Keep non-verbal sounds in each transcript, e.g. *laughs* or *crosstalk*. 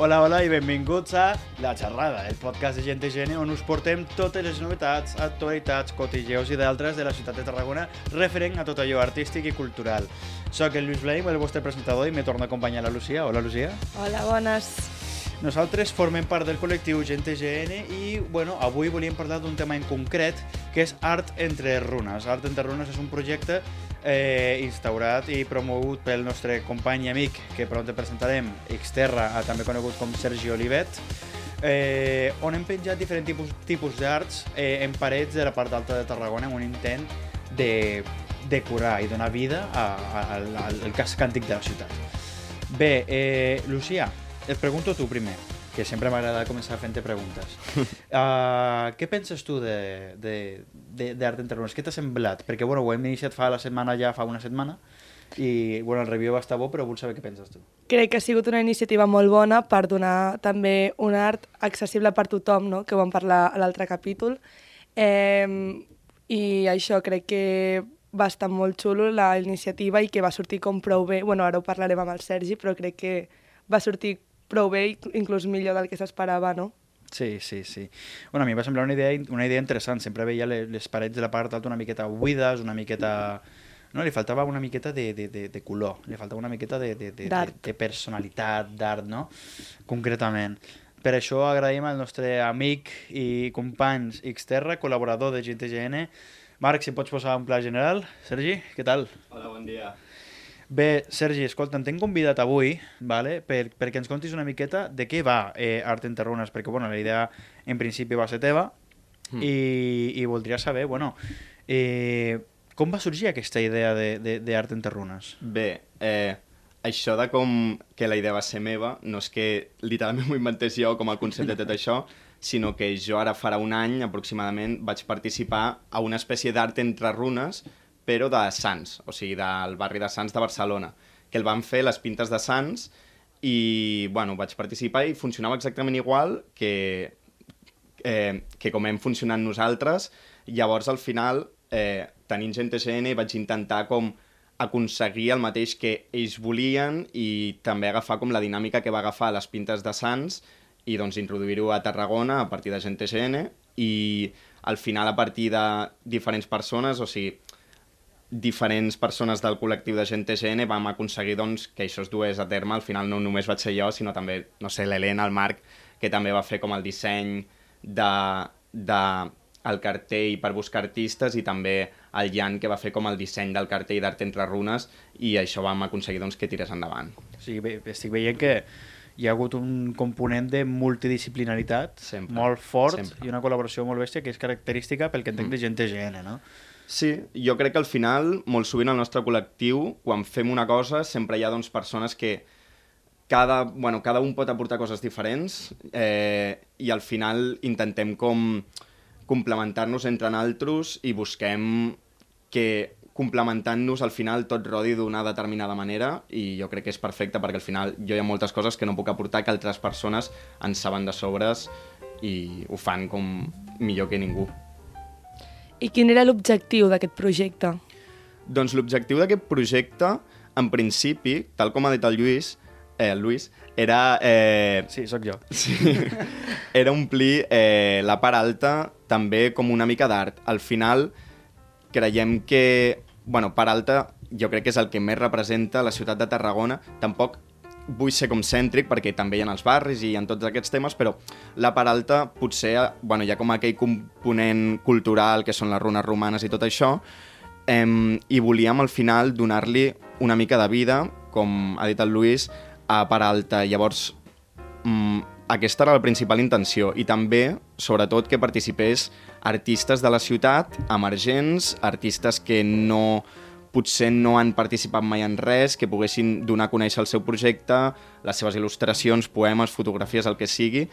Hola, hola i benvinguts a La Xerrada, el podcast de Gent de Gene on us portem totes les novetats, actualitats, cotilleus i d'altres de la ciutat de Tarragona referent a tot allò artístic i cultural. Soc el Lluís Blai, el vostre presentador, i me torna a acompanyar la Lucía. Hola, Lucía. Hola, bones. Nosaltres formem part del col·lectiu Gent GN i, bueno, avui volíem parlar d'un tema en concret que és Art entre runes. Art entre runes és un projecte eh, instaurat i promogut pel nostre company i amic, que pront presentarem, Xterra, també conegut com Sergi Olivet, eh, on hem penjat diferents tipus, tipus d'arts eh, en parets de la part alta de Tarragona en un intent de decorar i donar vida a, a, a, al, al antic de la ciutat. Bé, eh, Lucía, et pregunto tu primer, que sempre m'agrada començar fent-te preguntes. Uh, *laughs* què penses tu d'art de, de, de, entre runes? Què t'ha semblat? Perquè bueno, ho hem iniciat fa la setmana ja, fa una setmana, i bueno, el review va estar bo, però vull saber què penses tu. Crec que ha sigut una iniciativa molt bona per donar també un art accessible per tothom, no? que ho vam parlar a l'altre capítol. Eh, I això crec que va estar molt xulo la iniciativa i que va sortir com prou bé. Bueno, ara ho parlarem amb el Sergi, però crec que va sortir prou bé, inclús millor del que s'esperava, no? Sí, sí, sí. Bueno, a mi em va semblar una idea, una idea interessant. Sempre veia les, les parets de la part alta una miqueta buides, una miqueta... No, li faltava una miqueta de, de, de, de color, li faltava una miqueta de, de, de, de, de personalitat, d'art, no? Concretament. Per això agraïm al nostre amic i company Xterra, col·laborador de GTGN. Marc, si pots posar un pla general. Sergi, què tal? Hola, bon dia. Bé, Sergi, escolta, t'hem convidat avui vale, per, perquè ens contis una miqueta de què va eh, Art en Terrunes, perquè bueno, la idea en principi va ser teva mm. i, i voldria saber, bueno, eh, com va sorgir aquesta idea d'Art en Terrunes? Bé, eh, això de com que la idea va ser meva, no és que literalment *laughs* m'ho inventés jo com el concepte de tot això, sinó que jo ara farà un any aproximadament vaig participar a una espècie d'art entre runes però de Sants, o sigui, del barri de Sants de Barcelona, que el van fer les pintes de Sants i, bueno, vaig participar i funcionava exactament igual que, eh, que com hem funcionat nosaltres. Llavors, al final, eh, tenint gent TCN, vaig intentar com aconseguir el mateix que ells volien i també agafar com la dinàmica que va agafar les pintes de Sants i doncs introduir-ho a Tarragona a partir de gent TCN i al final a partir de diferents persones, o sigui, diferents persones del col·lectiu de gent TGN vam aconseguir doncs, que això es dués a terme. Al final no només vaig ser jo, sinó també, no sé, l'Helena, el Marc, que també va fer com el disseny de, de el cartell per buscar artistes i també el Jan, que va fer com el disseny del cartell d'Art entre runes i això vam aconseguir doncs, que tirés endavant. O sigui, bé, estic veient que hi ha hagut un component de multidisciplinaritat sempre, molt fort sempre. i una col·laboració molt bèstia que és característica pel que entenc mm. de gent TGN, no? Sí, jo crec que al final, molt sovint al nostre col·lectiu, quan fem una cosa, sempre hi ha doncs, persones que cada, bueno, cada un pot aportar coses diferents eh, i al final intentem com complementar-nos entre naltros i busquem que complementant-nos al final tot rodi d'una determinada manera i jo crec que és perfecte perquè al final jo hi ha moltes coses que no puc aportar que altres persones en saben de sobres i ho fan com millor que ningú. I quin era l'objectiu d'aquest projecte? Doncs l'objectiu d'aquest projecte, en principi, tal com ha dit el Lluís, eh, el Lluís, era... Eh, sí, sóc jo. Sí, *laughs* era omplir eh, la part alta també com una mica d'art. Al final, creiem que... Bueno, part alta jo crec que és el que més representa la ciutat de Tarragona. Tampoc vull ser com cèntric perquè també hi ha els barris i en tots aquests temes, però la part alta potser bueno, hi ha com aquell component cultural que són les runes romanes i tot això, eh, i volíem al final donar-li una mica de vida, com ha dit el Lluís, a part alta. Llavors, mm, aquesta era la principal intenció i també, sobretot, que participés artistes de la ciutat, emergents, artistes que no potser no han participat mai en res, que poguessin donar a conèixer el seu projecte, les seves il·lustracions, poemes, fotografies, el que sigui,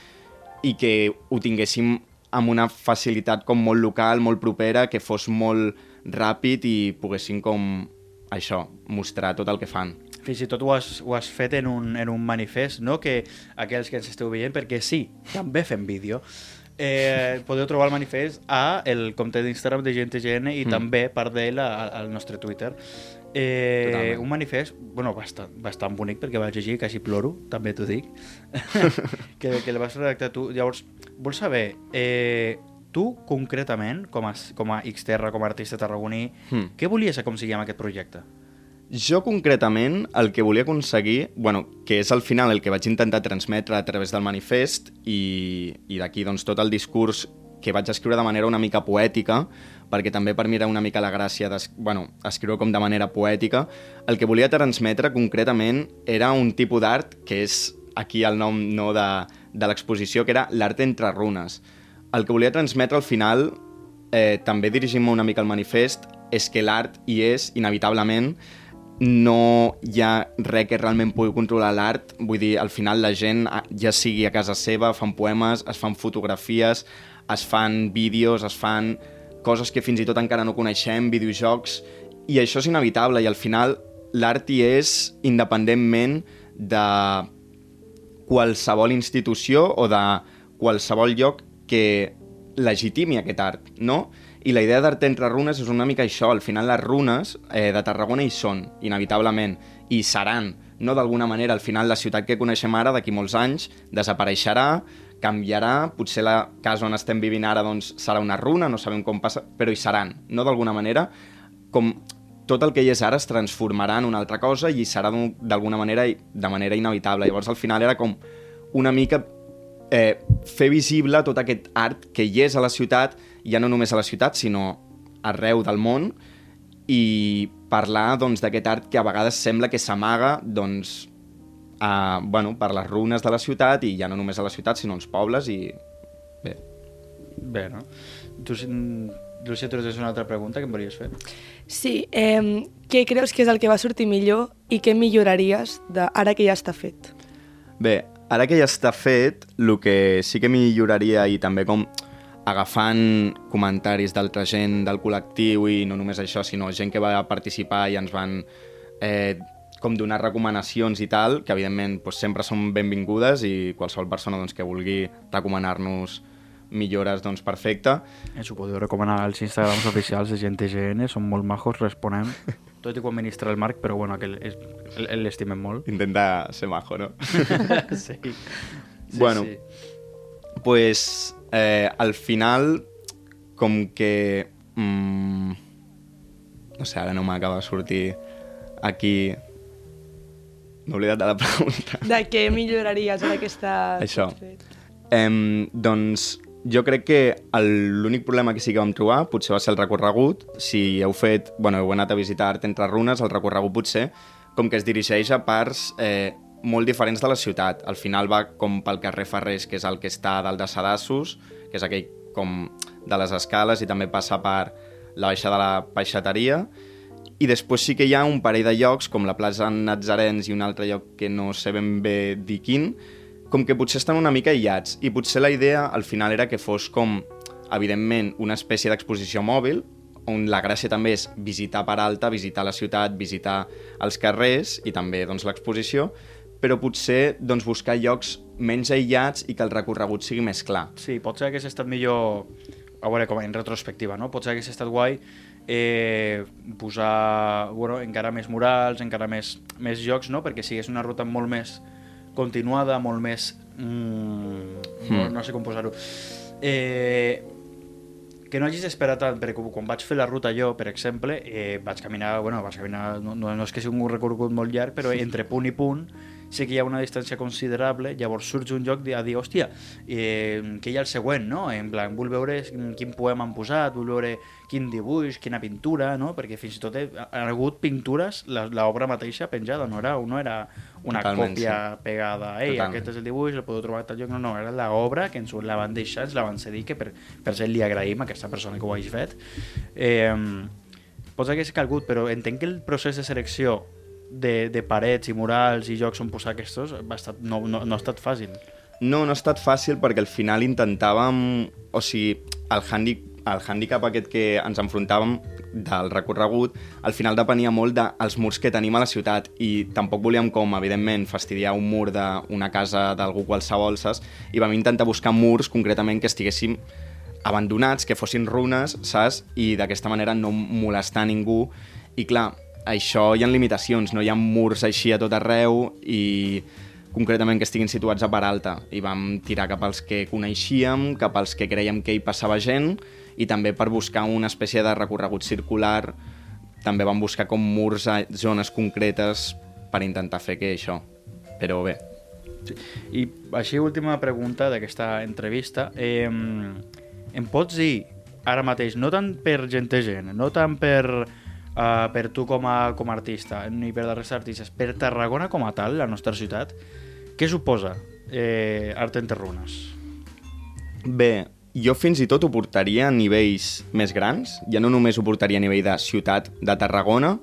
i que ho tinguéssim amb una facilitat com molt local, molt propera, que fos molt ràpid i poguessin com això, mostrar tot el que fan. Fins i tot ho has, ho has fet en un, en un manifest, no? Que aquells que ens esteu veient, perquè sí, també fem vídeo, eh, podeu trobar el manifest a el compte d'Instagram de GNTGN i mm. també part d'ell al nostre Twitter. Eh, Totalment. un manifest, bueno, bastant, bastant bonic perquè vaig llegir, quasi ploro, també t'ho dic, *laughs* que, que el vas redactar tu. Llavors, vols saber, eh, tu concretament, com a, com a Xterra, com a artista tarragoní, mm. què volies aconseguir amb aquest projecte? Jo concretament el que volia aconseguir, bueno, que és al final el que vaig intentar transmetre a través del manifest i, i d'aquí doncs, tot el discurs que vaig escriure de manera una mica poètica, perquè també per mi era una mica la gràcia de bueno, escriure com de manera poètica, el que volia transmetre concretament era un tipus d'art que és aquí el nom no de, de l'exposició, que era l'art entre runes. El que volia transmetre al final, eh, també dirigint-me una mica al manifest, és que l'art hi és, inevitablement, no hi ha res que realment pugui controlar l'art, vull dir, al final la gent, ah, ja sigui a casa seva, fan poemes, es fan fotografies, es fan vídeos, es fan coses que fins i tot encara no coneixem, videojocs, i això és inevitable, i al final l'art hi és independentment de qualsevol institució o de qualsevol lloc que legitimi aquest art, no? I la idea d'Art entre runes és una mica això, al final les runes eh, de Tarragona hi són, inevitablement, i seran, no d'alguna manera, al final la ciutat que coneixem ara, d'aquí molts anys, desapareixerà, canviarà, potser la casa on estem vivint ara doncs, serà una runa, no sabem com passa, però hi seran, no d'alguna manera, com tot el que hi és ara es transformarà en una altra cosa i serà d'alguna manera de manera inevitable. Llavors al final era com una mica eh, fer visible tot aquest art que hi és a la ciutat ja no només a la ciutat, sinó arreu del món, i parlar doncs, d'aquest doncs, art que a vegades sembla que s'amaga doncs, a, bueno, per les runes de la ciutat, i ja no només a la ciutat, sinó als pobles, i bé. Bé, no? Tu, Lúcia, tu tens una altra pregunta que em volies fer? Sí, eh, què creus que és el que va sortir millor i què milloraries de, ara que ja està fet? Bé, ara que ja està fet, el que sí que milloraria i també com agafant comentaris d'altra gent del col·lectiu i no només això, sinó gent que va participar i ens van eh, com donar recomanacions i tal, que evidentment doncs, sempre són benvingudes i qualsevol persona doncs, que vulgui recomanar-nos millores, doncs perfecte. Ens ho podeu recomanar als Instagrams oficials de gent TGN, són molt majos, responem. *laughs* Tot i que ho administra el Marc, però bueno, l'estimem molt. Intenta ser majo, no? *laughs* sí. sí. Bueno, sí. pues eh, al final, com que... Mm, no sé, ara no m'acaba de sortir aquí... M'he oblidat de la pregunta. De què milloraries ara que està Això. Eh, doncs jo crec que l'únic problema que sí que vam trobar potser va ser el recorregut. Si heu fet, bueno, heu anat a visitar Art entre runes, el recorregut potser, com que es dirigeix a parts eh, molt diferents de la ciutat. Al final va com pel carrer Ferrers, que és el que està dalt de Sedassos, que és aquell com de les escales, i també passa per la baixa de la peixateria. I després sí que hi ha un parell de llocs, com la plaça Nazarens i un altre lloc que no sé ben bé dir quin, com que potser estan una mica aïllats. I potser la idea al final era que fos com, evidentment, una espècie d'exposició mòbil, on la gràcia també és visitar per alta, visitar la ciutat, visitar els carrers i també doncs, l'exposició, però potser doncs, buscar llocs menys aïllats i que el recorregut sigui més clar. Sí, potser hagués estat millor, a veure, com en retrospectiva, no? potser hagués estat guai eh, posar bueno, encara més murals, encara més, més jocs, no? perquè sigués una ruta molt més continuada, molt més... Mm, mm. No, no sé com posar-ho. Eh, que no hagis d'esperar tant, perquè quan vaig fer la ruta jo, per exemple, eh, vaig caminar, bueno, vaig caminar, no, no, no és que sigui un recorregut molt llarg, però entre punt i punt sé que hi ha una distància considerable, llavors surge un joc a dir, hòstia, eh, que hi ha el següent, no? En plan, vull veure quin poema han posat, vull veure quin dibuix, quina pintura, no? Perquè fins i tot ha hagut pintures, l'obra mateixa penjada, no era, no era una Totalment, còpia sí. pegada, ei, Totalment. aquest és el dibuix, el podeu trobar a tal lloc, no, no, era l'obra que ens la van deixar, ens la van cedir, que per, per cert li agraïm a aquesta persona que ho hagi fet. Eh, Pots hagués calgut, però entenc que el procés de selecció de, de parets i murals i jocs on posar aquests va estar, no, no, no ha estat fàcil. No, no ha estat fàcil perquè al final intentàvem... O sigui, el, handi, el handicap aquest que ens enfrontàvem del recorregut, al final depenia molt dels murs que tenim a la ciutat i tampoc volíem com, evidentment, fastidiar un mur d'una casa d'algú qualsevol, saps? I vam intentar buscar murs concretament que estiguéssim abandonats, que fossin runes, saps? I d'aquesta manera no molestar ningú. I clar, això hi ha limitacions, no hi ha murs així a tot arreu i concretament que estiguin situats a Paralta i vam tirar cap als que coneixíem, cap als que creiem que hi passava gent i també per buscar una espècie de recorregut circular també vam buscar com murs a zones concretes per intentar fer que això. Però bé. I així, última pregunta d'aquesta entrevista. Eh, em pots dir ara mateix, no tant per gent, no tant per, uh, per tu com a, com a artista, ni per la resta d'artistes, per Tarragona com a tal, la nostra ciutat, què suposa eh, Art entre runes? Bé, jo fins i tot ho portaria a nivells més grans, ja no només ho portaria a nivell de ciutat de Tarragona,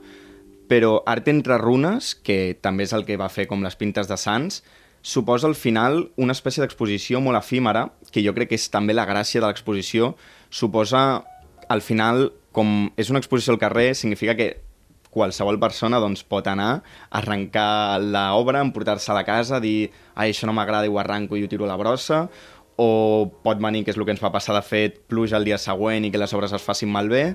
però Art entre runes, que també és el que va fer com les pintes de Sants, suposa al final una espècie d'exposició molt efímera, que jo crec que és també la gràcia de l'exposició, suposa al final, com és una exposició al carrer, significa que qualsevol persona doncs, pot anar, arrencar l'obra, emportar-se a la casa, dir ai, això no m'agrada i ho arranco i ho tiro a la brossa, o pot venir, que és el que ens va passar de fet, pluja el dia següent i que les obres es facin malbé,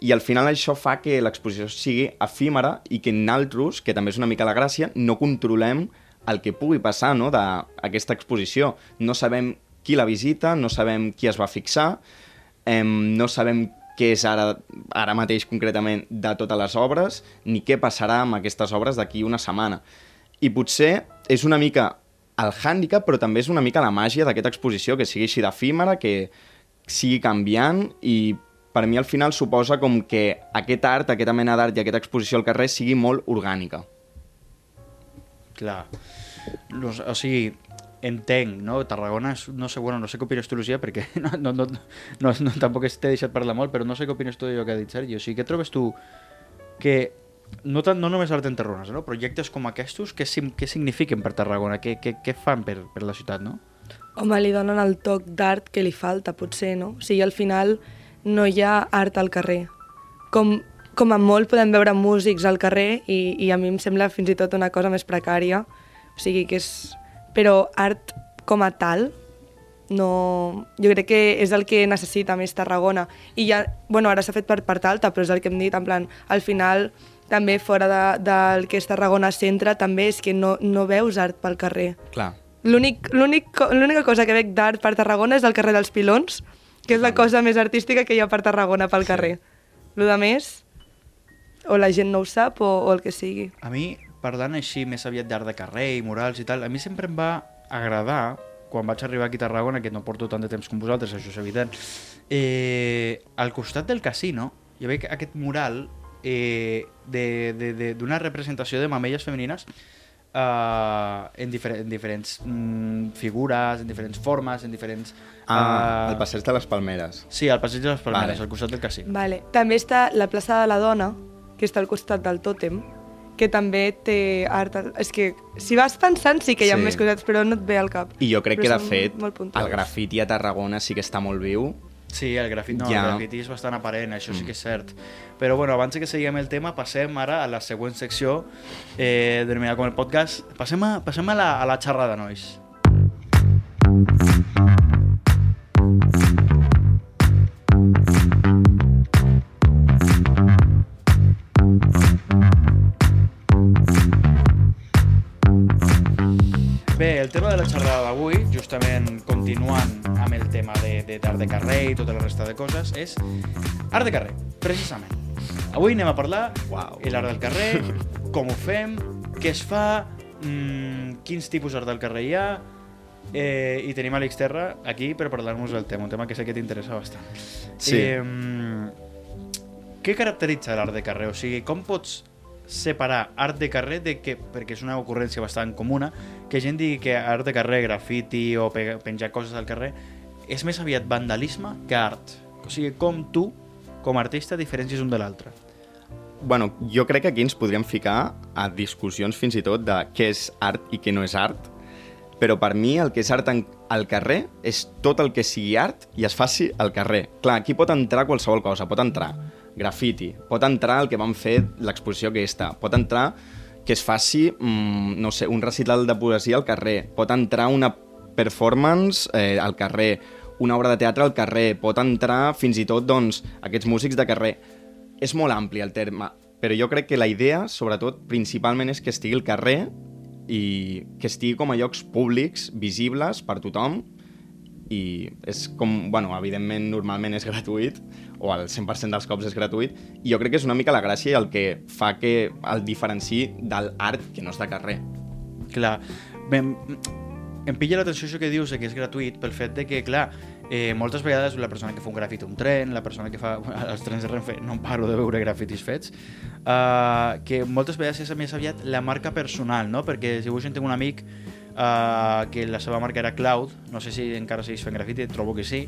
i al final això fa que l'exposició sigui efímera i que naltros, que també és una mica la gràcia, no controlem el que pugui passar no, d'aquesta exposició. No sabem qui la visita, no sabem qui es va fixar, eh, no sabem què és ara, ara mateix concretament de totes les obres, ni què passarà amb aquestes obres d'aquí una setmana. I potser és una mica el hàndicap, però també és una mica la màgia d'aquesta exposició, que sigui així d'efímera, que sigui canviant i per mi al final suposa com que aquest art, aquesta mena d'art i aquesta exposició al carrer sigui molt orgànica. Clar. O sigui, entenc, no? Tarragona, és, no sé, bueno, no sé què opines tu, Lucia, perquè *laughs* no, no, no, no, no tampoc t'he deixat parlar molt, però no sé què opines tu d'allò que ha dit Sergi. O sigui, què trobes tu que no, tant, no només art en Tarragona, no? projectes com aquests, què, què signifiquen per Tarragona? Què, què, què fan per, per la ciutat, no? Home, li donen el toc d'art que li falta, potser, no? O sigui, al final no hi ha art al carrer. Com, com a molt podem veure músics al carrer i, i a mi em sembla fins i tot una cosa més precària. O sigui, que és però art com a tal no... jo crec que és el que necessita més Tarragona i ja, bueno, ara s'ha fet per part alta però és el que hem dit, en plan, al final també fora de, del que és Tarragona centre també és que no, no veus art pel carrer Clar. L'única cosa que veig d'art per Tarragona és el carrer dels Pilons, que és la cosa més artística que hi ha per Tarragona pel carrer. Sí. Lo de més, o la gent no ho sap o, o el que sigui. A mi parlant així més aviat d'art de carrer i murals i tal, a mi sempre em va agradar, quan vaig arribar aquí a Tarragona, que no porto tant de temps com vosaltres, això és evident, eh, al costat del casino hi havia aquest mural eh, d'una representació de mamelles femenines eh, en, difer en diferents mm, figures, en diferents formes, en diferents... Ah, uh... el passeig de les Palmeres. Sí, el passeig de les Palmeres, vale. al costat del casino. Vale. També està la plaça de la Dona, que està al costat del tòtem, que també té art... És que si vas pensant sí que hi ha sí. més coses, però no et ve al cap. I jo crec però que, de fet, el grafiti a Tarragona sí que està molt viu. Sí, el grafiti, no, ja. el grafiti és bastant aparent, això mm. sí que és cert. Però bueno, abans que seguim el tema, passem ara a la següent secció, eh, denominada com el podcast. Passem a, passem a, la, a la xerrada, nois. Bé, el tema de la xerrada d'avui, justament continuant amb el tema de, de d'art de carrer i tota la resta de coses, és art de carrer, precisament. Avui anem a parlar wow. l'art del carrer, *laughs* com ho fem, què es fa, mmm, quins tipus d'art del carrer hi ha, eh, i tenim Àlex Terra aquí per parlar-nos del tema, un tema que sé que t'interessa bastant. Sí. Eh, què caracteritza l'art de carrer? O sigui, com pots separar art de carrer de que, perquè és una ocurrència bastant comuna, que gent digui que art de carrer, grafiti o pe penjar coses al carrer és més aviat vandalisme que art. O sigui, com tu, com a artista, diferències un de l'altre. bueno, jo crec que aquí ens podríem ficar a discussions fins i tot de què és art i què no és art, però per mi el que és art en, al carrer és tot el que sigui art i es faci al carrer. Clar, aquí pot entrar qualsevol cosa, pot entrar grafiti, pot entrar el que van fer l'exposició aquesta, pot entrar que es faci, mm, no sé, un recital de poesia al carrer, pot entrar una performance eh, al carrer, una obra de teatre al carrer, pot entrar fins i tot doncs, aquests músics de carrer. És molt ampli el terme, però jo crec que la idea, sobretot, principalment és que estigui al carrer i que estigui com a llocs públics, visibles per tothom, i és com, bueno, evidentment normalment és gratuït, o el 100% dels cops és gratuït, i jo crec que és una mica la gràcia i el que fa que el diferenciï del art que no és de carrer. Clar, ben, em pilla l'atenció això que dius que és gratuït pel fet de que, clar, eh, moltes vegades la persona que fa un grafit un tren, la persona que fa els trens de Renfe, no em paro de veure grafitis fets, uh, que moltes vegades és més aviat la marca personal, no? Perquè si avui tinc un amic uh, que la seva marca era Cloud, no sé si encara segueix fent grafiti, trobo que sí,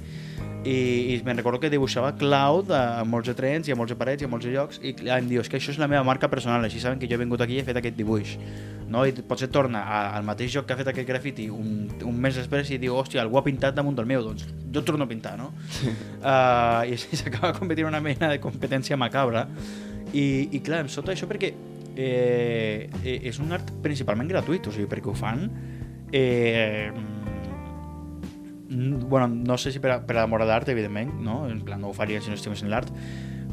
i, i me'n recordo que dibuixava Cloud a, molts de trens i a molts de parets i a molts de llocs. I em diu, és que això és la meva marca personal. Així saben que jo he vingut aquí i he fet aquest dibuix. No? i potser torna a, al mateix lloc que ha fet aquest grafiti un, un mes després i diu, hòstia, algú ha pintat damunt del meu. Doncs jo torno a pintar, no? uh, i *laughs* així s'acaba convertint en una mena de competència macabra. I, i clar, em sota això perquè eh, eh, és un art principalment gratuït, o sigui, perquè ho fan eh, mm, bueno, no sé si per, a, per amor a l'art, evidentment, no? En plan, no ho faria si no estimessin l'art,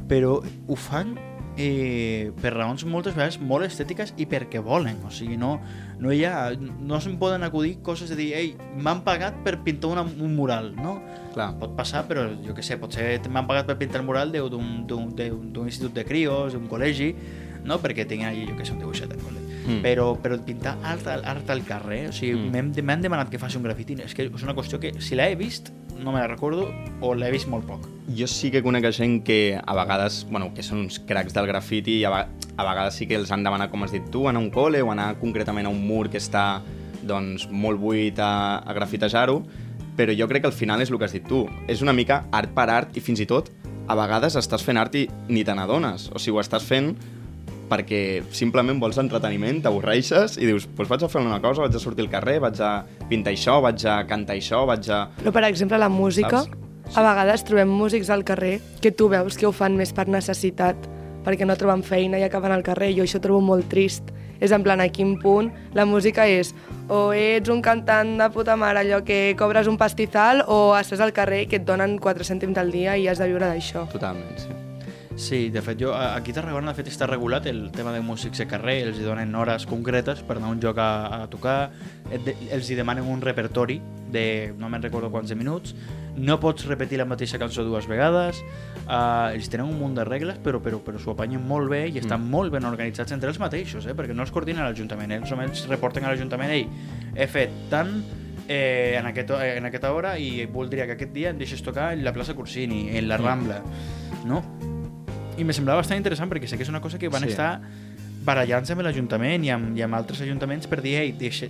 però ho fan eh, per raons moltes vegades molt estètiques i perquè volen, o sigui, no, no hi ha, no se'n poden acudir coses de dir, ei, m'han pagat per pintar una, un mural, no? Clar. Pot passar, però jo que sé, potser m'han pagat per pintar el mural d'un institut de crios, d'un col·legi, no? perquè tinguin allà, jo que sé, un dibuixet al col·le. Mm. Però, però pintar art, art al carrer, o sigui, Mm. m'han demanat que faci un grafiti, és que és una qüestió que si l'he vist, no me la recordo, o l'he vist molt poc. Jo sí que conec gent que a vegades, bueno, que són uns cracs del grafiti i a, a vegades sí que els han demanat, com has dit tu, anar a un col·le o anar concretament a un mur que està doncs, molt buit a, a grafitejar-ho, però jo crec que al final és el que has dit tu. És una mica art per art i fins i tot a vegades estàs fent art i ni te n'adones. O sigui, ho estàs fent perquè simplement vols entreteniment, t'avorreixes i dius, doncs vaig a fer una cosa, vaig a sortir al carrer, vaig a pintar això, vaig a cantar això, vaig a... Però, per exemple, la música, Saps? a vegades trobem músics al carrer que tu veus que ho fan més per necessitat, perquè no troben feina i acaben al carrer. Jo això trobo molt trist. És en plan, a quin punt la música és o ets un cantant de puta mare, allò que cobres un pastizal, o estàs al carrer que et donen 4 cèntims al dia i has de viure d'això. Totalment, sí. Sí, de fet, jo, a- aquí a Tarragona de fet està regulat el tema de músics de carrer, els hi donen hores concretes per anar a un lloc a, a tocar, et de, els hi demanen un repertori de no me'n recordo quants de minuts, no pots repetir la mateixa cançó dues vegades, uh, ells tenen un munt de regles, però, però, però s'ho apanyen molt bé i estan mm. molt ben organitzats entre ells mateixos, eh? perquè no els coordina l'Ajuntament, ells només reporten a l'Ajuntament, ei, he fet tant eh, en, aquest, en aquesta hora i voldria que aquest dia em deixes tocar en la plaça Corsini, en la Rambla, no? I me semblava bastant interessant perquè sé que és una cosa que van Sí. estar barallant-se amb l'Ajuntament i, amb, i amb altres ajuntaments per dir, ei, deixe,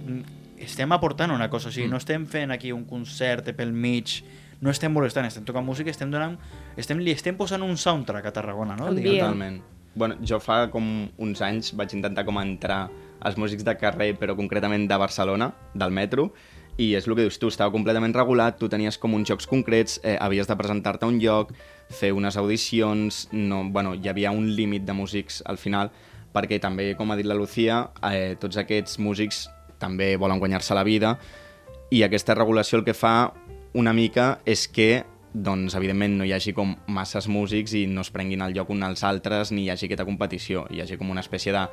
estem aportant una cosa, o sigui, Mm. no estem fent aquí un concert pel mig, no estem molestant, estem tocant música, estem donant, estem, li estem posant un soundtrack a Tarragona, no? Ambient. Totalment. Bueno, jo fa com uns anys vaig intentar com entrar als músics de carrer, però concretament de Barcelona, del metro, i és el que dius tu, estava completament regulat, tu tenies com uns jocs concrets, eh, havies de presentar-te a un lloc, fer unes audicions, no, bueno, hi havia un límit de músics al final, perquè també, com ha dit la Lucía, eh, tots aquests músics també volen guanyar-se la vida, i aquesta regulació el que fa una mica és que doncs, evidentment, no hi hagi com masses músics i no es prenguin el lloc uns als altres ni hi hagi aquesta competició. Hi hagi com una espècie de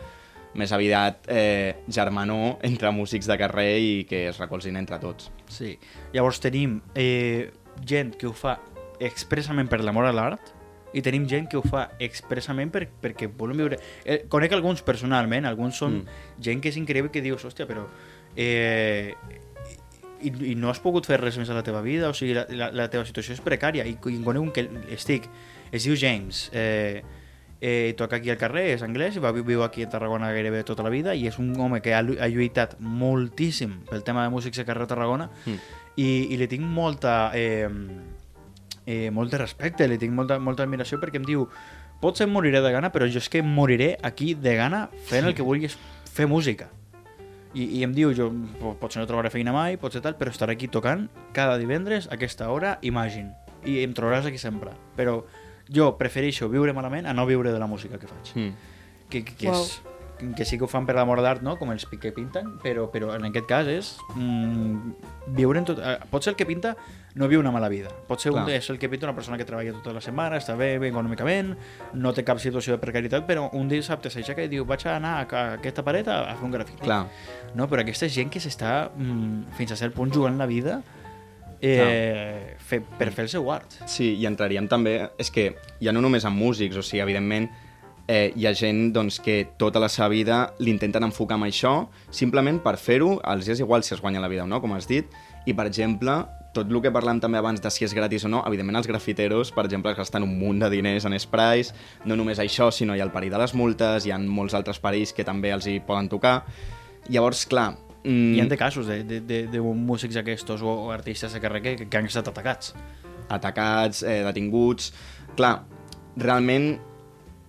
més aviat eh, germanor entre músics de carrer i que es recolzin entre tots. Sí. Llavors tenim eh, gent que ho fa expressament per l'amor a l'art i tenim gent que ho fa expressament per, perquè volen viure... Eh, conec alguns personalment, alguns són Mm. gent que és increïble que dius, hòstia, però... Eh, i, i no has pogut fer res més a la teva vida, o sigui, la, la, la teva situació és precària, i, i conec un que estic, es diu James, eh, eh, toca aquí al carrer, és anglès, va, viu aquí a Tarragona gairebé tota la vida, i és un home que ha, ha lluitat moltíssim pel tema de músics de carrer a Tarragona, Mm. i, i li tinc molta... Eh, eh, molt de respecte, li tinc molta, molta admiració perquè em diu potser em moriré de gana, però jo és que moriré aquí de gana fent el que vulgui fer música. I, i em diu, jo po- potser no trobaré feina mai, potser tal, però estaré aquí tocant cada divendres a aquesta hora, Imagine. I em trobaràs aquí sempre. Però jo prefereixo viure malament a no viure de la música que faig. Mm. Que, que, que, és, que sí que ho fan per l'amor d'art, no? com els que pinten, però, però en aquest cas és mm, viure en tot... eh, Pot ser el que pinta no viu una mala vida. Pot ser un, Clar. és el que pinta una persona que treballa tota la setmana, està bé, bé econòmicament, no té cap situació de precarietat, però un dia dissabte s'aixeca i diu vaig a anar a, aquesta paret a, a fer un grafiti. Clar. No, però aquesta gent que s'està mm, fins a cert punt jugant la vida eh, fer, per fer el seu art. Sí, i entraríem també... És que ja no només amb músics, o sigui, evidentment eh, hi ha gent doncs, que tota la seva vida l'intenten enfocar amb això, simplement per fer-ho, els és igual si es guanya la vida o no, com has dit, i per exemple, tot el que parlàvem també abans de si és gratis o no, evidentment els grafiteros, per exemple, es gasten un munt de diners en sprays, no només això, sinó hi ha el perill de les multes, hi ha molts altres perills que també els hi poden tocar. Llavors, clar... Mm, Hi ha de casos de, de, de, de músics aquests o, o artistes de carrer que, que han estat atacats. atacats, eh, detinguts... Clar, realment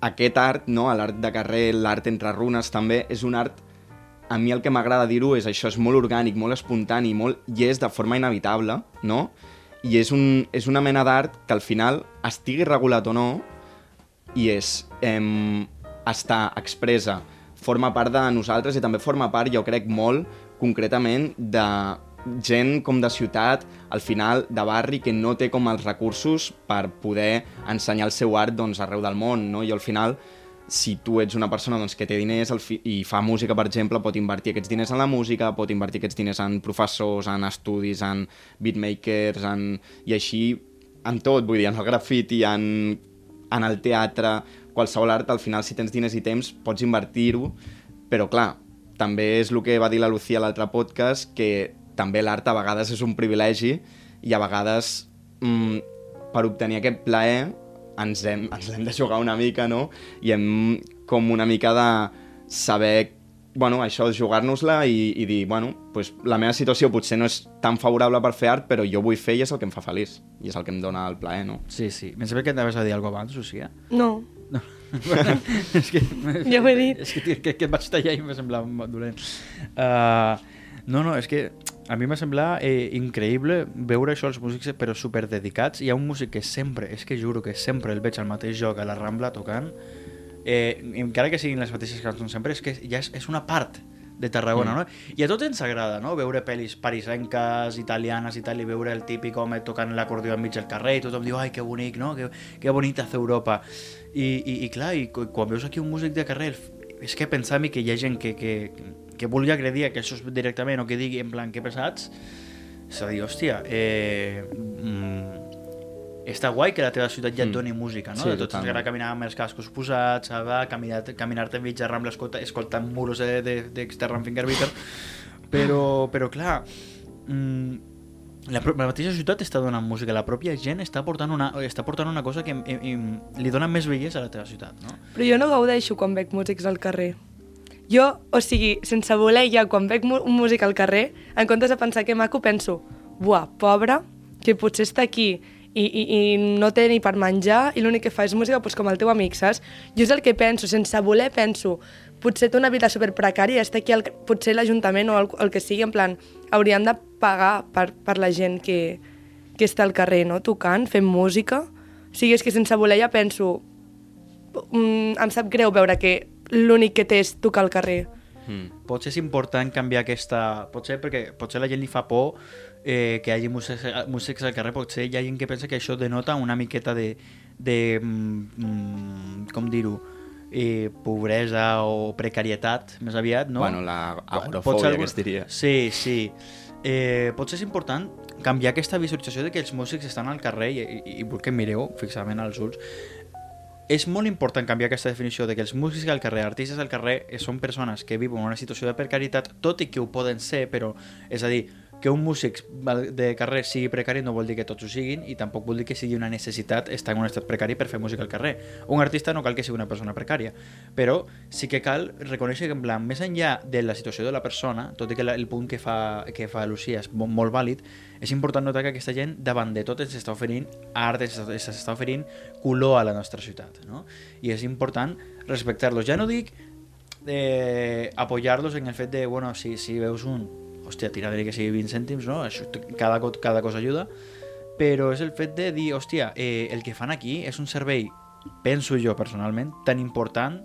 aquest art, no, l'art de carrer, l'art entre runes també, és un art a mi el que m'agrada dir-ho és això, és molt orgànic, molt espontani, molt, i és de forma inevitable, no? I és, un, és una mena d'art que al final, estigui regulat o no, i és, eh, està expressa, forma part de nosaltres i també forma part, jo crec, molt concretament de gent com de ciutat, al final de barri, que no té com els recursos per poder ensenyar el seu art doncs, arreu del món, no? I al final, si tu ets una persona doncs, que té diners fi i fa música, per exemple, pot invertir aquests diners en la música, pot invertir aquests diners en professors, en estudis, en beatmakers, en... i així en tot, vull dir, en el grafiti, en, en el teatre, qualsevol art, al final, si tens diners i temps, pots invertir-ho, però clar, també és el que va dir la Lucía a l'altre podcast, que també l'art a vegades és un privilegi i a vegades mm, per obtenir aquest plaer ens hem, ens l'hem de jugar una mica, no? I hem com una mica de saber bueno, això, jugar-nos-la i, i dir, bueno, pues, la meva situació potser no és tan favorable per fer art, però jo vull fer i és el que em fa feliç. I és el que em dona el plaer, no? Sí, sí. Em sembla que anaves a dir alguna cosa abans, Lucía. No, No. *laughs* és que, *laughs* Ja ho he dit. És que, que, que et vaig tallar i em va semblar molt dolent. Uh, no, no, és que a mi m'ha semblat eh, increïble veure això als músics però super dedicats. Hi ha un músic que sempre, és que juro que sempre el veig al mateix joc a la Rambla tocant, eh, encara que siguin les mateixes cançons sempre, és que ja és, és una part de Tarragona, mm. no? I a tots ens agrada, no? Veure pel·lis parisenques, italianes i tal, i veure el típic home tocant l'acordió enmig del carrer i tothom diu, ai, que bonic, no? Que, que bonita hace Europa. I, i, i clar, i quan veus aquí un músic de carrer, és que pensar-me que hi ha gent que, que, que vulgui agredir que això és directament o que digui en plan que pesats, és a dir, hòstia, eh, mm, està guai que la teva ciutat ja et Mm. doni música, no? Sí, de tots totalment. ens agrada caminar amb els cascos posats, saber, caminar, caminar-te enmig de Rambla escolta, escoltant muros de, de, d'Exterran Fingerbeater, però, però clar, mm, la, la mateixa ciutat està donant música, la pròpia gent està portant una, està portant una cosa que em, em, em, li dona més bellesa a la teva ciutat, no? però jo no gaudeixo quan veig músics al carrer. Jo, o sigui, sense voler ja, quan veig un músic al carrer, en comptes de pensar que maco, penso, buah, pobre, que potser està aquí i, i, i no té ni per menjar i l'únic que fa és música doncs, com el teu amic, saps? Jo és el que penso, sense voler penso, potser té una vida super precària, està aquí, el, potser l'Ajuntament o el, el que sigui, en plan, haurien de pagar per, per la gent que, que està al carrer, no?, tocant, fent música. O sigui, és que sense voler ja penso, mm, em sap greu veure que l'únic que té és tocar al carrer. Mm. Potser és important canviar aquesta... Potser perquè potser la gent li fa por eh, que hi hagi músics, músics al carrer, potser hi ha gent que pensa que això denota una miqueta de... de mm, mm, com dir-ho? Eh, pobresa o precarietat, més aviat, no? Bueno, la Potser agorafòbia algun- que es diria. Sí, sí. Eh, potser és important canviar aquesta visualització de que els músics estan al carrer i, i, i vull que mireu fixament als ulls és molt important canviar aquesta definició de que els músics al carrer, artistes al carrer, eh, són persones que viuen una situació de precarietat, tot i que ho poden ser, però, és a dir, que un músic de carrer sigui precari no vol dir que tots ho siguin i tampoc vol dir que sigui una necessitat estar en un estat precari per fer música al carrer. Un artista no cal que sigui una persona precària, però sí que cal reconèixer que en plan, més enllà de la situació de la persona, tot i que el punt que fa, que fa Lucía és mo- molt vàlid, és important notar que aquesta gent davant de tot ens està oferint art, ens està oferint color a la nostra ciutat, no? I és important respectar-los. Ja no dic eh, apoyar-los en el fet de, bueno, si, si veus un, hòstia, tira-li que sigui 20 cèntims, no? Això, cada, cada cosa ajuda, però és el fet de dir, hòstia, eh, el que fan aquí és un servei, penso jo personalment, tan important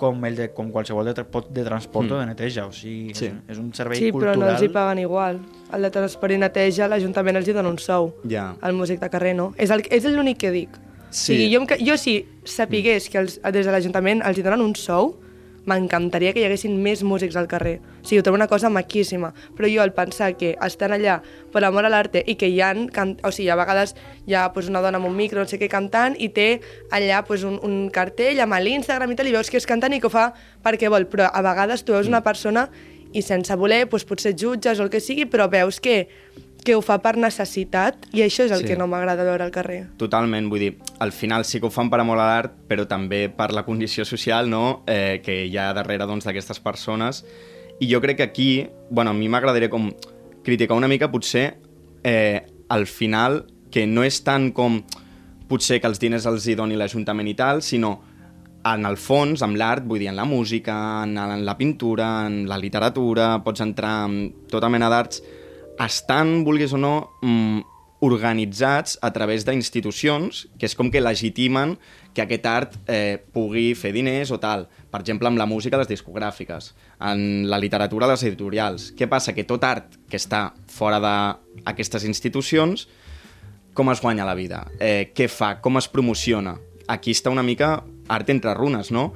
com el de com qualsevol de, tra de transport Mm. o de neteja, o sigui, Sí. és, un- és un servei Sí, però cultural. no els hi paguen igual. El de transport i neteja, l'Ajuntament els hi dona un sou. Ja. El músic de carrer no. És el- és l'únic que dic. Sí. O sigui, jo, jo si sapigués que els, des de l'Ajuntament els hi donen un sou, m'encantaria que hi haguessin més músics al carrer. O sigui, ho trobo una cosa maquíssima. Però jo, al pensar que estan allà per amor a l'arte i que hi ha, can... o sigui, a vegades hi ha pues, una dona amb un micro, no sé què, cantant, i té allà pues, un, un cartell amb l'Instagram i tal, i veus que és cantant i que ho fa perquè vol. Però a vegades tu veus una persona i sense voler, pues, potser jutges o el que sigui, però veus que, que ho fa per necessitat i això és el Sí. que no m'agrada veure al carrer. Totalment, vull dir, al final sí que ho fan per amor a l'art, però també per la condició social no? eh, que hi ha darrere doncs, d'aquestes persones. I jo crec que aquí, bueno, a mi m'agradaria com criticar una mica potser eh, al final que no és tant com potser que els diners els hi doni l'Ajuntament i tal, sinó en el fons, amb l'art, vull dir, en la música, en, en la pintura, en la literatura, pots entrar en tota mena d'arts, estan, vulguis o no, mm, organitzats a través d'institucions que és com que legitimen que aquest art eh, pugui fer diners o tal. Per exemple, amb la música, les discogràfiques. En la literatura, les editorials. Què passa? Que tot art que està fora d'aquestes institucions, com es guanya la vida? Eh, què fa? Com es promociona? Aquí està una mica art entre runes, no?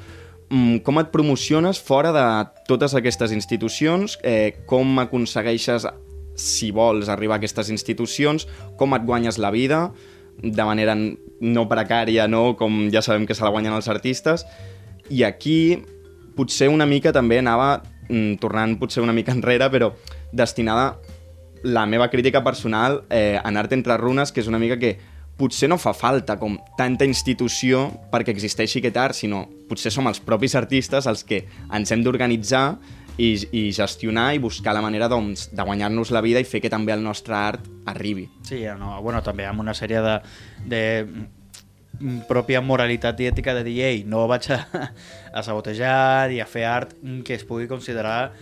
Mm, com et promociones fora de totes aquestes institucions? Eh, com aconsegueixes, si vols, arribar a aquestes institucions? Com et guanyes la vida? de manera no precària, no? com ja sabem que se la guanyen els artistes. I aquí potser una mica també anava, mm, tornant potser una mica enrere, però destinada la meva crítica personal eh, en Art entre runes, que és una mica que potser no fa falta com tanta institució perquè existeixi aquest art, sinó potser som els propis artistes els que ens hem d'organitzar i, i gestionar i buscar la manera doncs, de guanyar-nos la vida i fer que també el nostre art arribi. Sí, no, bueno, també amb una sèrie de, de mm, pròpia moralitat i ètica de dir, ei, no vaig a, *laughs* a sabotejar i a fer art que es pugui considerar...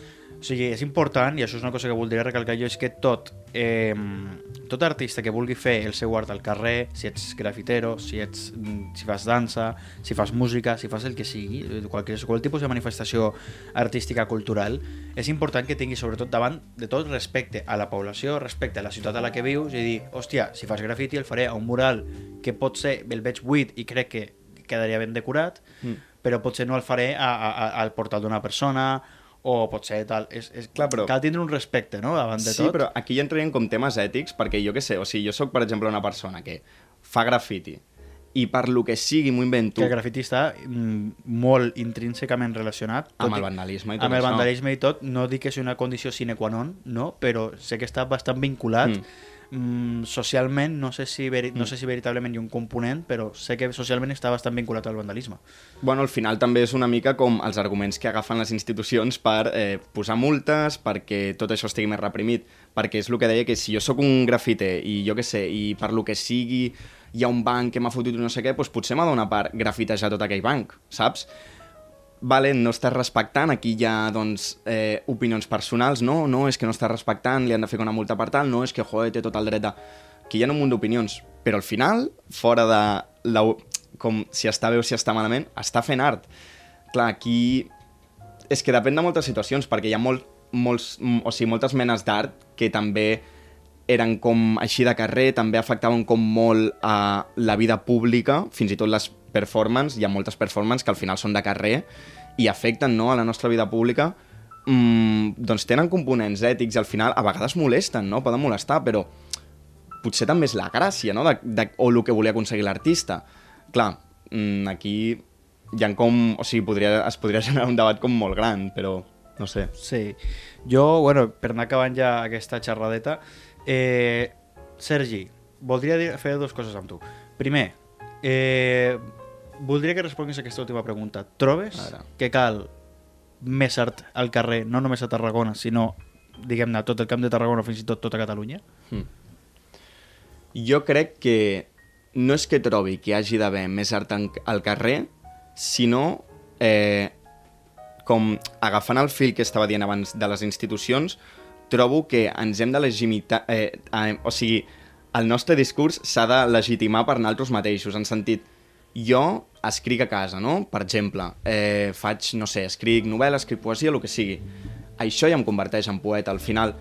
O sigui, és important, i això és una cosa que voldria recalcar jo, és que tot, eh, tot artista que vulgui fer el seu art al carrer, si ets grafitero, si, ets, mm, si fas dansa, si fas música, si fas el que sigui, eh, qualsevol, qualsevol tipus de manifestació artística, cultural, és important que tingui sobretot davant de tot respecte a la població, respecte a la ciutat a la que vius, i dir, hòstia, si fas grafiti el faré a un mural que pot ser, el veig buit i crec que quedaria ben decorat, Mm. però potser no el faré a, a, a, al portal d'una persona o potser tal... És, és, Clar, però- Cal tindre un respecte, no?, davant de sí, tot. però aquí ja entrarien com temes ètics, perquè jo què sé, o sigui, jo sóc, per exemple, una persona que fa grafiti i per lo que sigui m'ho invento que el grafiti està mm, molt intrínsecament relacionat amb el vandalisme i tot amb el vandalisme i tot, no dic que sigui una condició sine qua non, no? però sé que està bastant vinculat Mm. Mm. socialment, no sé, si veri, no sé si veritablement hi ha un component, però sé que socialment està bastant vinculat al vandalisme. Bueno, al final també és una mica com els arguments que agafen les institucions per eh, posar multes, perquè tot això estigui més reprimit. Perquè és el que deia, que si jo sóc un grafiter i jo què sé, i per lo que sigui hi ha un banc que m'ha fotut no sé què, doncs potser m'ha donat per grafitejar tot aquell banc, saps? Vale, no estàs respectant, aquí hi ha doncs, eh, opinions personals, no, no, és que no estàs respectant, li han de fer una multa per tal, no, és que, joder, té tot el dret a... Aquí hi ha un munt d'opinions, però al final, fora de la, com si està bé o si està malament, està fent art. Clar, aquí és que depèn de moltes situacions, perquè hi ha molt, molts, o sigui, moltes menes d'art que també eren com així de carrer, també afectaven com molt a la vida pública, fins i tot les performances, hi ha moltes performances que al final són de carrer i afecten no, a la nostra vida pública, mm, doncs tenen components ètics i al final a vegades molesten, no? poden molestar, però potser també és la gràcia, no? De, de, o el que volia aconseguir l'artista. Clar, mm, aquí hi ha com... O sigui, podria, es podria *laughs* generar un debat com molt gran, però no sé. Sí. Jo, bueno, per anar acabant ja aquesta xerradeta, eh, Sergi, voldria dir, fer dues coses amb tu. Primer, eh, voldria que responguis a aquesta última pregunta. Trobes Ara. que cal més art al carrer, no només a Tarragona, sinó, diguem-ne, a tot el camp de Tarragona, fins i tot tota Catalunya? Jo crec que no és que trobi que hagi d'haver més art en, al carrer, sinó eh, com agafant el fil que estava dient abans de les institucions, trobo que ens hem de legitimar... Eh, eh, o sigui, el nostre discurs s'ha de legitimar per nosaltres mateixos, en sentit, jo escric a casa, no? Per exemple, eh, faig, no sé, escric novel·la, escric poesia, el que sigui. Això ja em converteix en poeta. Al final,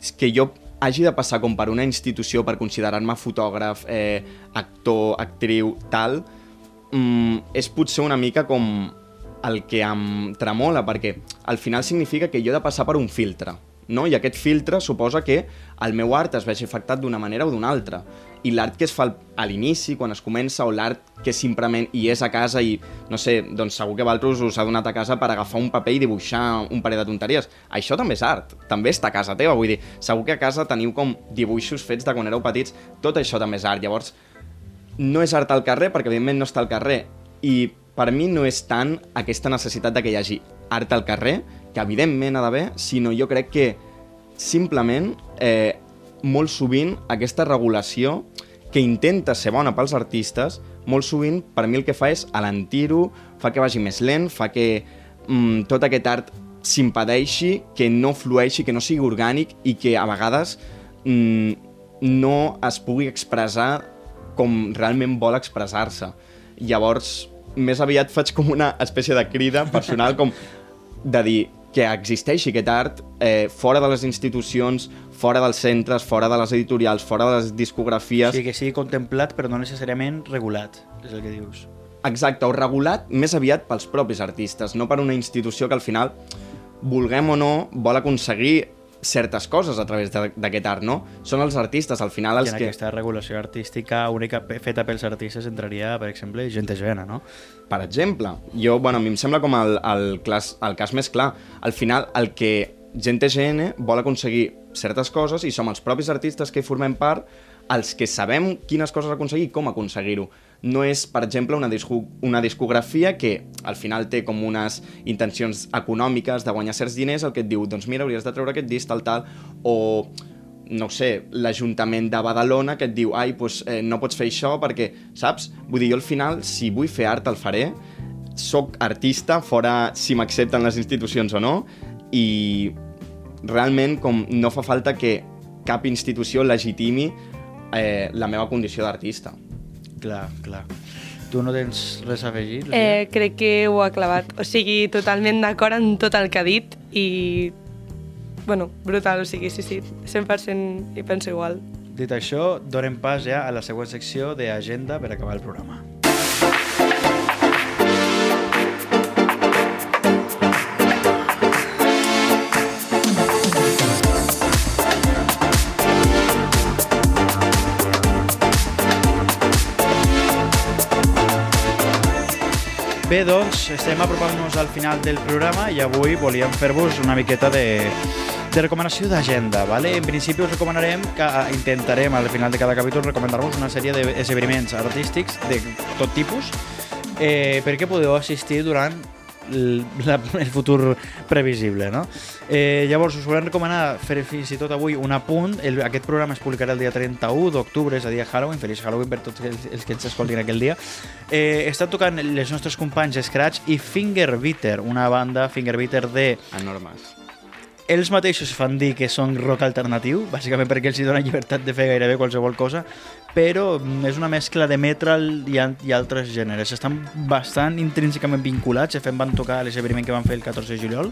és que jo hagi de passar com per una institució per considerar-me fotògraf, eh, actor, actriu, tal, mm, és potser una mica com el que em tremola, perquè al final significa que jo he de passar per un filtre, no? i aquest filtre suposa que el meu art es vegi afectat d'una manera o d'una altra. I l'art que es fa a l'inici, quan es comença, o l'art que simplement hi és a casa i, no sé, doncs segur que Valtros us ha donat a casa per agafar un paper i dibuixar un parell de tonteries. Això també és art, també està a casa teva, vull dir, segur que a casa teniu com dibuixos fets de quan éreu petits, tot això també és art. Llavors, no és art al carrer perquè evidentment no està al carrer i per mi no és tant aquesta necessitat de que hi hagi art al carrer, que evidentment ha d'haver, sinó jo crec que simplement eh, molt sovint aquesta regulació que intenta ser bona pels artistes, molt sovint per mi el que fa és alentir-ho, fa que vagi més lent, fa que mm, tot aquest art s'impedeixi, que no flueixi, que no sigui orgànic i que a vegades mm, no es pugui expressar com realment vol expressar-se. Llavors, més aviat faig com una espècie de crida personal com de dir que existeixi aquest art eh, fora de les institucions, fora dels centres, fora de les editorials, fora de les O discografies... sigui, que sigui contemplat, però no necessàriament regulat, és el que dius. Exacte, o regulat més aviat pels propis artistes, no per una institució que al final, vulguem o no, vol aconseguir certes coses a través d'aquest art, no? Són els artistes, al final, I els en que... aquesta regulació artística única feta pels artistes entraria, per exemple, gent jovena, no? Per exemple, jo, bueno, a mi em sembla com el, el, clas, el cas més clar. Al final, el que gent TGN vol aconseguir certes coses i som els propis artistes que hi formem part els que sabem quines coses aconseguir i com aconseguir-ho. No és, per exemple, una, disco, una discografia que al final té com unes intencions econòmiques de guanyar certs diners, el que et diu, doncs mira, hauries de treure aquest disc, tal, tal, o no sé, l'Ajuntament de Badalona que et diu, ai, doncs, eh, no pots fer això perquè, saps? Vull dir, jo al final, si vull fer art, el faré, soc artista, fora si m'accepten les institucions o no, i realment com no fa falta que cap institució legitimi eh, la meva condició d'artista. Clar, clar. Tu no tens res a afegir? Eh, crec que ho ha clavat. O sigui, totalment d'acord en tot el que ha dit i... Bueno, brutal, o sigui, sí, sí, 100% hi penso igual. Dit això, donem pas ja a la següent secció d'agenda per acabar el programa. Bé, doncs, estem apropant-nos al final del programa i avui volíem fer-vos una miqueta de, de recomanació d'agenda, ¿vale? En principi us recomanarem que intentarem al final de cada capítol recomendar-vos una sèrie d'esdeveniments artístics de tot tipus eh, perquè podeu assistir durant la, el futur previsible, no? Eh, llavors, us volem recomanar fer fins i tot avui un apunt. El, aquest programa es publicarà el dia 31 d'octubre, és a dir, Halloween. Feliç Halloween per tots els, els que ens escoltin aquell dia. Eh, estan tocant els nostres companys Scratch i Fingerbeater, una banda Fingerbeater de Enormes. Ells mateixos fan dir que són rock alternatiu, bàsicament perquè els hi dona llibertat de fer gairebé qualsevol cosa, però mm, és una mescla de metal i, i altres gèneres. Estan bastant intrínsecament vinculats, de fet van tocar l'esdeveniment que van fer el 14 de juliol,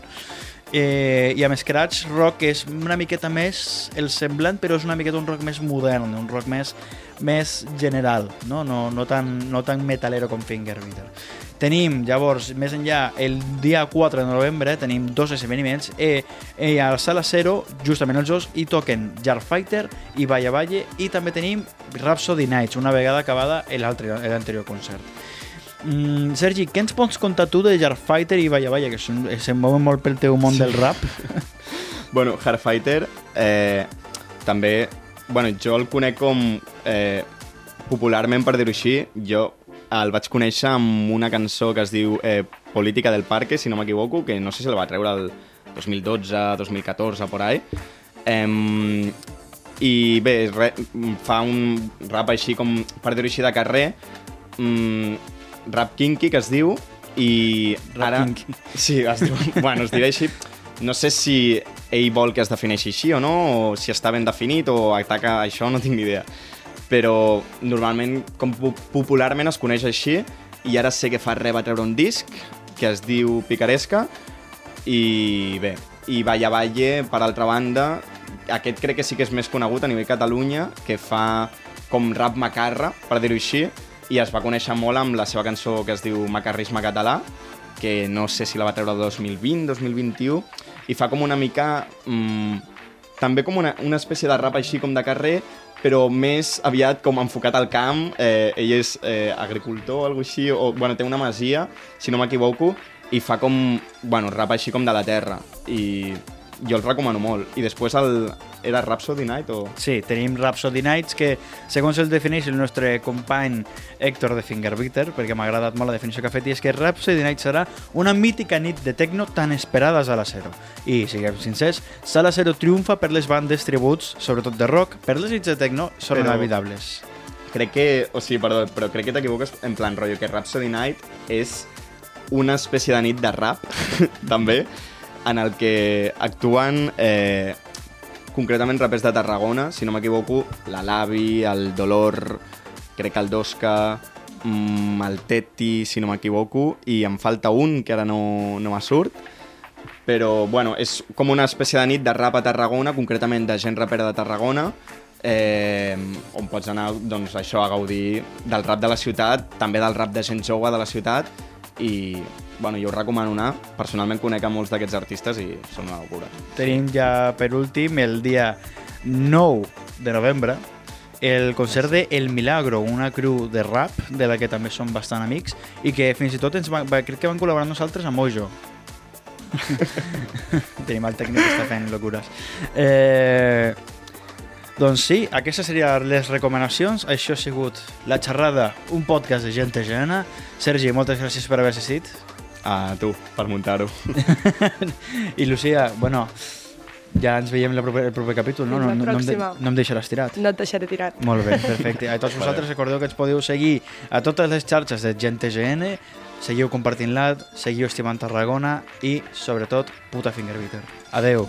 eh, i amb Scratch Rock és una miqueta més el semblant, però és una miqueta un rock més modern, un rock més, més general, no, no, no, tan, no tan metalero com Fingerbeater. Tenim, llavors, més enllà, el dia 4 de novembre tenim dos esdeveniments eh, eh, a la sala 0, justament els dos, i toquen Jar Fighter i Valle Valle, i també tenim Rhapsody Nights, una vegada acabada l'anterior concert. Mm, Sergi, què ens pots contar tu de Jarfighter i Vaya Vaya, que són, eh, se'n mouen molt pel teu món del rap? *laughs* Bueno, Hardfighter eh, també... Bueno, jo el conec com... Eh, popularment, per dir-ho així, jo el vaig conèixer amb una cançó que es diu eh, Política del Parque, si no m'equivoco, que no sé si la va treure el 2012, 2014, por ahí. Eh, I bé, re, fa un rap així com, per dir-ho així, de carrer, mm, rap kinky, que es diu, i Rap ara... kinky. Sí, es diu, *laughs* bueno, es dirà així. No sé si ell vol que es defineixi així o no, o si està ben definit o ataca això, no tinc ni idea. Però normalment, com po- popularment es coneix així, i ara sé que fa res va treure un disc que es diu Picaresca, i bé, i Valle Valle, per altra banda, aquest crec que sí que és més conegut a nivell Catalunya, que fa com rap macarra, per dir-ho així, i es va conèixer molt amb la seva cançó que es diu Macarrisme català, que no sé si la va treure el 2020, 2021, i fa com una mica... Mm, també com una, una espècie de rap així com de carrer, però més aviat com enfocat al camp. Eh, ell és eh, agricultor o alguna així, o bueno, té una masia, si no m'equivoco, i fa com, bueno, rap així com de la terra. I jo el recomano molt. I després el... Era Rhapsody Night o...? Sí, tenim Rhapsody Nights, que segons el defineix el nostre company Héctor de Fingerbeater, perquè m'ha agradat molt la definició que ha fet, i és que Rhapsody Nights serà una mítica nit de techno tan esperada a Sala Zero. I, siguem sincers, Sala Zero triomfa per les bandes tributs, sobretot de rock, per les nits de techno són Però- inevitables. Crec que... O sigui, perdó, però crec que t'equivoques en plan rotllo, que Rhapsody Night és una espècie de nit de rap, *laughs* també, en el que actuen eh, concretament rapers de Tarragona, si no m'equivoco, la Lavi, el Dolor, crec que el Dosca, mm, el Teti, si no m'equivoco, i em falta un, que ara no, no me surt, però bueno, és com una espècie de nit de rap a Tarragona, concretament de gent rapera de Tarragona, eh, on pots anar doncs, això a gaudir del rap de la ciutat, també del rap de gent jove de la ciutat, i bueno, jo us recomano anar. Personalment conec a molts d'aquests artistes i són una locura. Tenim ja, per últim, el dia 9 de novembre, el concert de El Milagro, una crew de rap, de la que també som bastant amics, i que fins i tot ens va, crec que van col·laborar amb nosaltres a Mojo. *laughs* Tenim el tècnic que està fent locures. Eh, doncs sí, aquestes serien les recomanacions. Això ha sigut La Xerrada, un podcast de gent gena. Sergi, moltes gràcies per haver assistit. A tu, per muntar-ho. *laughs* I Lucía, bueno, ja ens veiem la proper, el proper capítol, no? No, no, no, em de, no em deixaràs tirat. No et deixaré tirat. Molt bé, *laughs* perfecte. A tots vosaltres recordeu que ens podeu seguir a totes les xarxes de Gent TGN, seguiu compartint-la, seguiu estimant Tarragona i, sobretot, puta fingerbeater. Adeu.